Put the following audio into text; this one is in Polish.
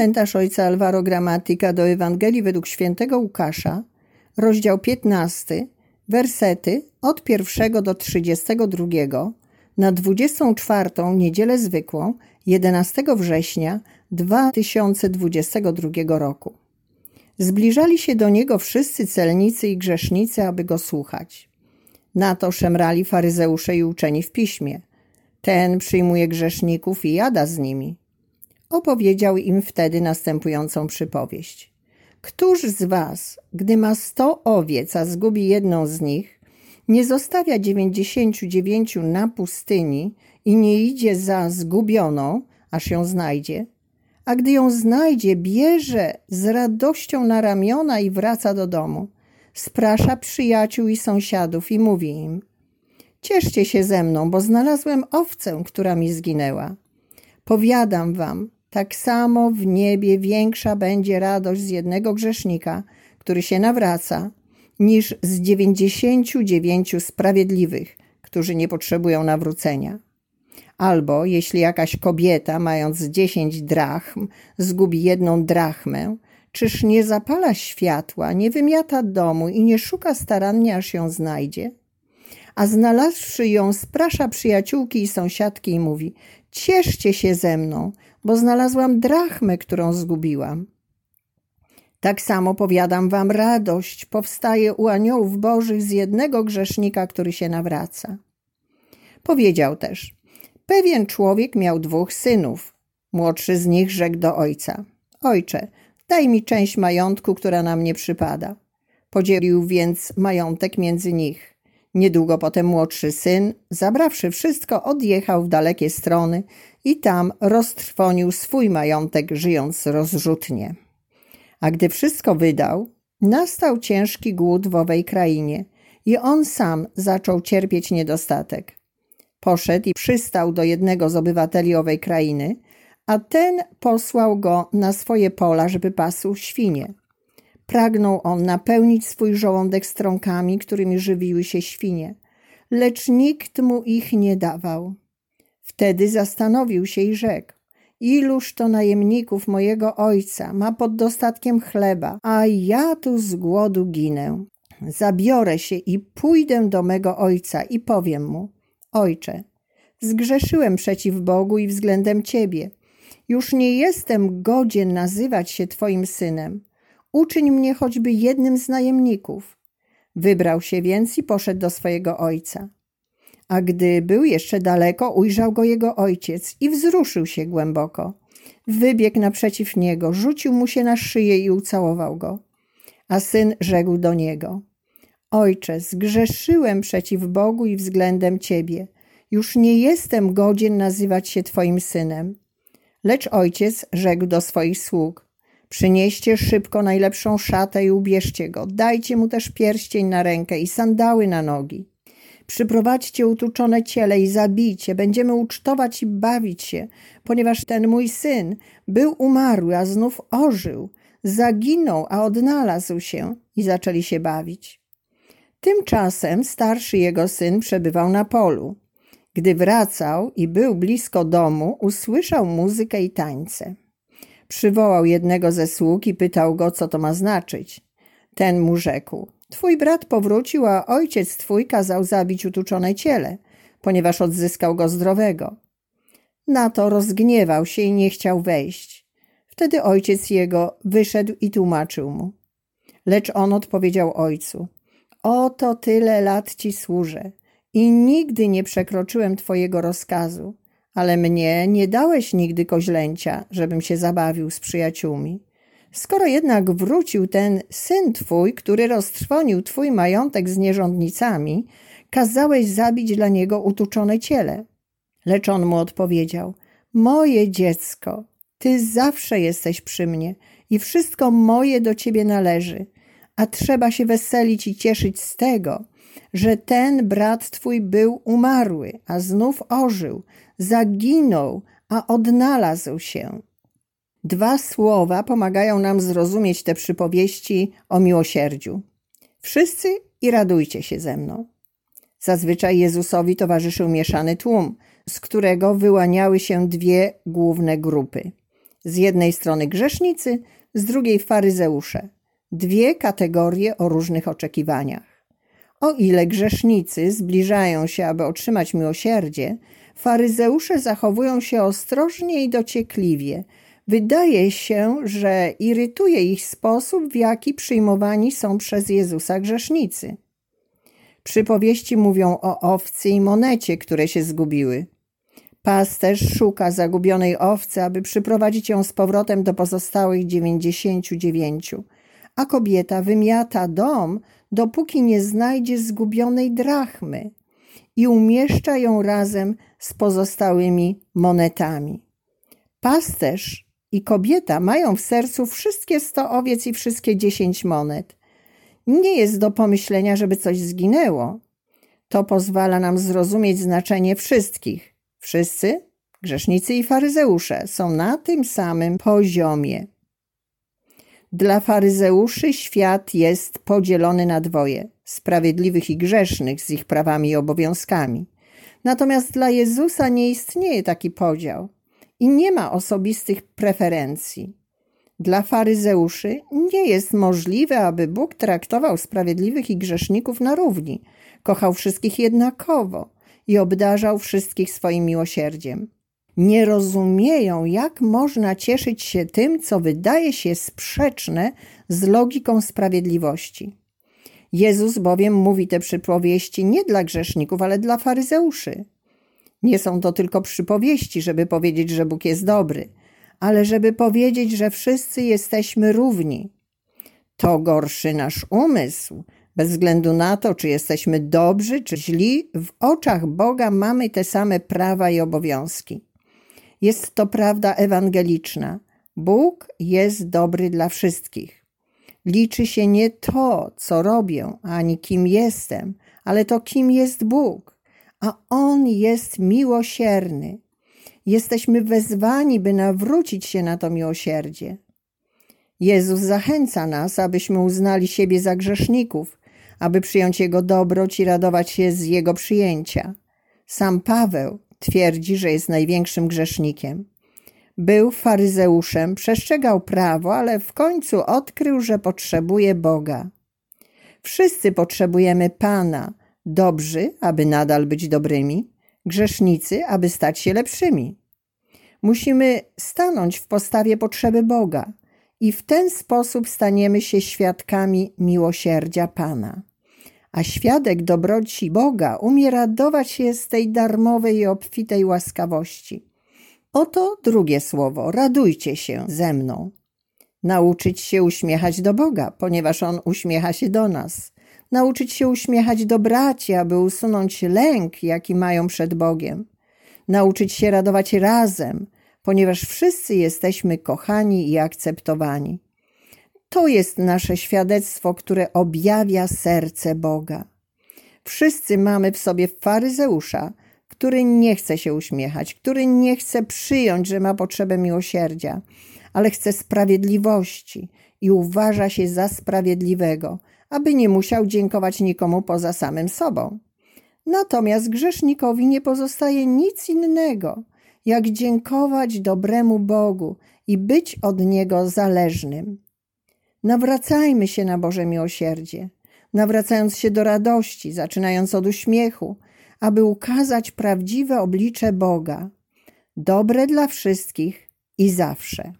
Komentarz ojca Alvaro Gramatika do Ewangelii według świętego Łukasza, rozdział 15, wersety od 1 do 32 na 24 niedzielę zwykłą 11 września 2022 roku. Zbliżali się do niego wszyscy celnicy i grzesznicy, aby go słuchać. Na to szemrali faryzeusze i uczeni w piśmie. Ten przyjmuje grzeszników i jada z nimi. Opowiedział im wtedy następującą przypowieść. Któż z was, gdy ma sto owiec, a zgubi jedną z nich, nie zostawia dziewięćdziesięciu dziewięciu na pustyni i nie idzie za zgubioną, aż ją znajdzie? A gdy ją znajdzie, bierze z radością na ramiona i wraca do domu. Sprasza przyjaciół i sąsiadów i mówi im: Cieszcie się ze mną, bo znalazłem owcę, która mi zginęła. Powiadam wam, tak samo w niebie większa będzie radość z jednego grzesznika, który się nawraca, niż z dziewięćdziesięciu dziewięciu sprawiedliwych, którzy nie potrzebują nawrócenia. Albo jeśli jakaś kobieta, mając dziesięć drachm, zgubi jedną drachmę, czyż nie zapala światła, nie wymiata domu i nie szuka starannie, aż ją znajdzie? A znalazłszy ją, sprasza przyjaciółki i sąsiadki i mówi: Cieszcie się ze mną, bo znalazłam drachmę, którą zgubiłam. Tak samo powiadam wam, radość powstaje u aniołów bożych z jednego grzesznika, który się nawraca. Powiedział też: Pewien człowiek miał dwóch synów. Młodszy z nich rzekł do ojca: Ojcze, daj mi część majątku, która na mnie przypada. Podzielił więc majątek między nich. Niedługo potem młodszy syn, zabrawszy wszystko, odjechał w dalekie strony i tam roztrwonił swój majątek, żyjąc rozrzutnie. A gdy wszystko wydał, nastał ciężki głód w owej krainie i on sam zaczął cierpieć niedostatek. Poszedł i przystał do jednego z obywateli owej krainy, a ten posłał go na swoje pola, żeby pasł świnie. Pragnął on napełnić swój żołądek strąkami, którymi żywiły się świnie, lecz nikt mu ich nie dawał. Wtedy zastanowił się i rzekł: Iluż to najemników mojego ojca ma pod dostatkiem chleba, a ja tu z głodu ginę. Zabiorę się i pójdę do mego ojca i powiem mu: Ojcze, zgrzeszyłem przeciw Bogu i względem ciebie. Już nie jestem godzien nazywać się twoim synem. Uczyń mnie choćby jednym z najemników. Wybrał się więc i poszedł do swojego ojca. A gdy był jeszcze daleko, ujrzał go jego ojciec i wzruszył się głęboko. Wybiegł naprzeciw niego, rzucił mu się na szyję i ucałował go. A syn rzekł do niego: Ojcze, zgrzeszyłem przeciw Bogu i względem ciebie. Już nie jestem godzien nazywać się twoim synem. Lecz ojciec rzekł do swoich sług: Przynieście szybko najlepszą szatę i ubierzcie go. Dajcie mu też pierścień na rękę i sandały na nogi. Przyprowadźcie utuczone ciele i zabijcie. Będziemy ucztować i bawić się, ponieważ ten mój syn był umarły, a znów ożył. Zaginął, a odnalazł się i zaczęli się bawić. Tymczasem starszy jego syn przebywał na polu. Gdy wracał i był blisko domu, usłyszał muzykę i tańce. Przywołał jednego ze sług i pytał go, co to ma znaczyć. Ten mu rzekł: Twój brat powrócił, a ojciec twój kazał zabić utuczone ciele, ponieważ odzyskał go zdrowego. Na to rozgniewał się i nie chciał wejść. Wtedy ojciec jego wyszedł i tłumaczył mu. Lecz on odpowiedział ojcu: Oto tyle lat ci służę i nigdy nie przekroczyłem twojego rozkazu, ale mnie nie dałeś nigdy koźlęcia, żebym się zabawił z przyjaciółmi. Skoro jednak wrócił ten syn twój, który roztrwonił twój majątek z nierządnicami, kazałeś zabić dla niego utuczone ciele. Lecz on mu odpowiedział: Moje dziecko, ty zawsze jesteś przy mnie i wszystko moje do ciebie należy, a trzeba się weselić i cieszyć z tego, że ten brat twój był umarły, a znów ożył, zaginął, a odnalazł się. Dwa słowa pomagają nam zrozumieć te przypowieści o miłosierdziu. Wszyscy i radujcie się ze mną. Zazwyczaj Jezusowi towarzyszył mieszany tłum, z którego wyłaniały się dwie główne grupy. Z jednej strony grzesznicy, z drugiej faryzeusze. Dwie kategorie o różnych oczekiwaniach. O ile grzesznicy zbliżają się, aby otrzymać miłosierdzie, faryzeusze zachowują się ostrożnie i dociekliwie. Wydaje się, że irytuje ich sposób, w jaki przyjmowani są przez Jezusa grzesznicy. Przypowieści mówią o owcy i monecie, które się zgubiły. Pasterz szuka zagubionej owcy, aby przyprowadzić ją z powrotem do pozostałych dziewięćdziesięciu dziewięciu, a kobieta wymiata dom, dopóki nie znajdzie zgubionej drachmy i umieszcza ją razem z pozostałymi monetami. Pasterz i kobieta mają w sercu wszystkie sto owiec i wszystkie dziesięć monet. Nie jest do pomyślenia, żeby coś zginęło. To pozwala nam zrozumieć znaczenie wszystkich. Wszyscy, grzesznicy i faryzeusze, są na tym samym poziomie. Dla faryzeuszy świat jest podzielony na dwoje: sprawiedliwych i grzesznych z ich prawami i obowiązkami. Natomiast dla Jezusa nie istnieje taki podział i nie ma osobistych preferencji. Dla faryzeuszy nie jest możliwe, aby Bóg traktował sprawiedliwych i grzeszników na równi, kochał wszystkich jednakowo i obdarzał wszystkich swoim miłosierdziem. Nie rozumieją, jak można cieszyć się tym, co wydaje się sprzeczne z logiką sprawiedliwości. Jezus bowiem mówi te przypowieści nie dla grzeszników, ale dla faryzeuszy. Nie są to tylko przypowieści, żeby powiedzieć, że Bóg jest dobry – ale żeby powiedzieć, że wszyscy jesteśmy równi. To gorszy nasz umysł. Bez względu na to, czy jesteśmy dobrzy, czy źli, w oczach Boga mamy te same prawa i obowiązki. Jest to prawda ewangeliczna. Bóg jest dobry dla wszystkich. Liczy się nie to, co robię, ani kim jestem, ale to, kim jest Bóg. A On jest miłosierny, Jesteśmy wezwani, by nawrócić się na to miłosierdzie. Jezus zachęca nas, abyśmy uznali siebie za grzeszników, aby przyjąć Jego dobroć i radować się z Jego przyjęcia. Sam Paweł twierdzi, że jest największym grzesznikiem. Był faryzeuszem, przestrzegał prawo, ale w końcu odkrył, że potrzebuje Boga. Wszyscy potrzebujemy Pana, dobrzy, aby nadal być dobrymi, grzesznicy, aby stać się lepszymi. Musimy stanąć w postawie potrzeby Boga i w ten sposób staniemy się świadkami miłosierdzia Pana. A świadek dobroci Boga umie radować się z tej darmowej i obfitej łaskawości. Oto drugie słowo: radujcie się ze mną. Nauczyć się uśmiechać do Boga, ponieważ On uśmiecha się do nas. Nauczyć się uśmiechać do braci, aby usunąć lęk, jaki mają przed Bogiem nauczyć się radować razem, ponieważ wszyscy jesteśmy kochani i akceptowani. To jest nasze świadectwo, które objawia serce Boga. Wszyscy mamy w sobie faryzeusza, który nie chce się uśmiechać, który nie chce przyjąć, że ma potrzebę miłosierdzia, ale chce sprawiedliwości i uważa się za sprawiedliwego, aby nie musiał dziękować nikomu poza samym sobą. Natomiast grzesznikowi nie pozostaje nic innego, jak dziękować dobremu Bogu i być od Niego zależnym. Nawracajmy się na Boże miłosierdzie, nawracając się do radości, zaczynając od uśmiechu, aby ukazać prawdziwe oblicze Boga, dobre dla wszystkich i zawsze.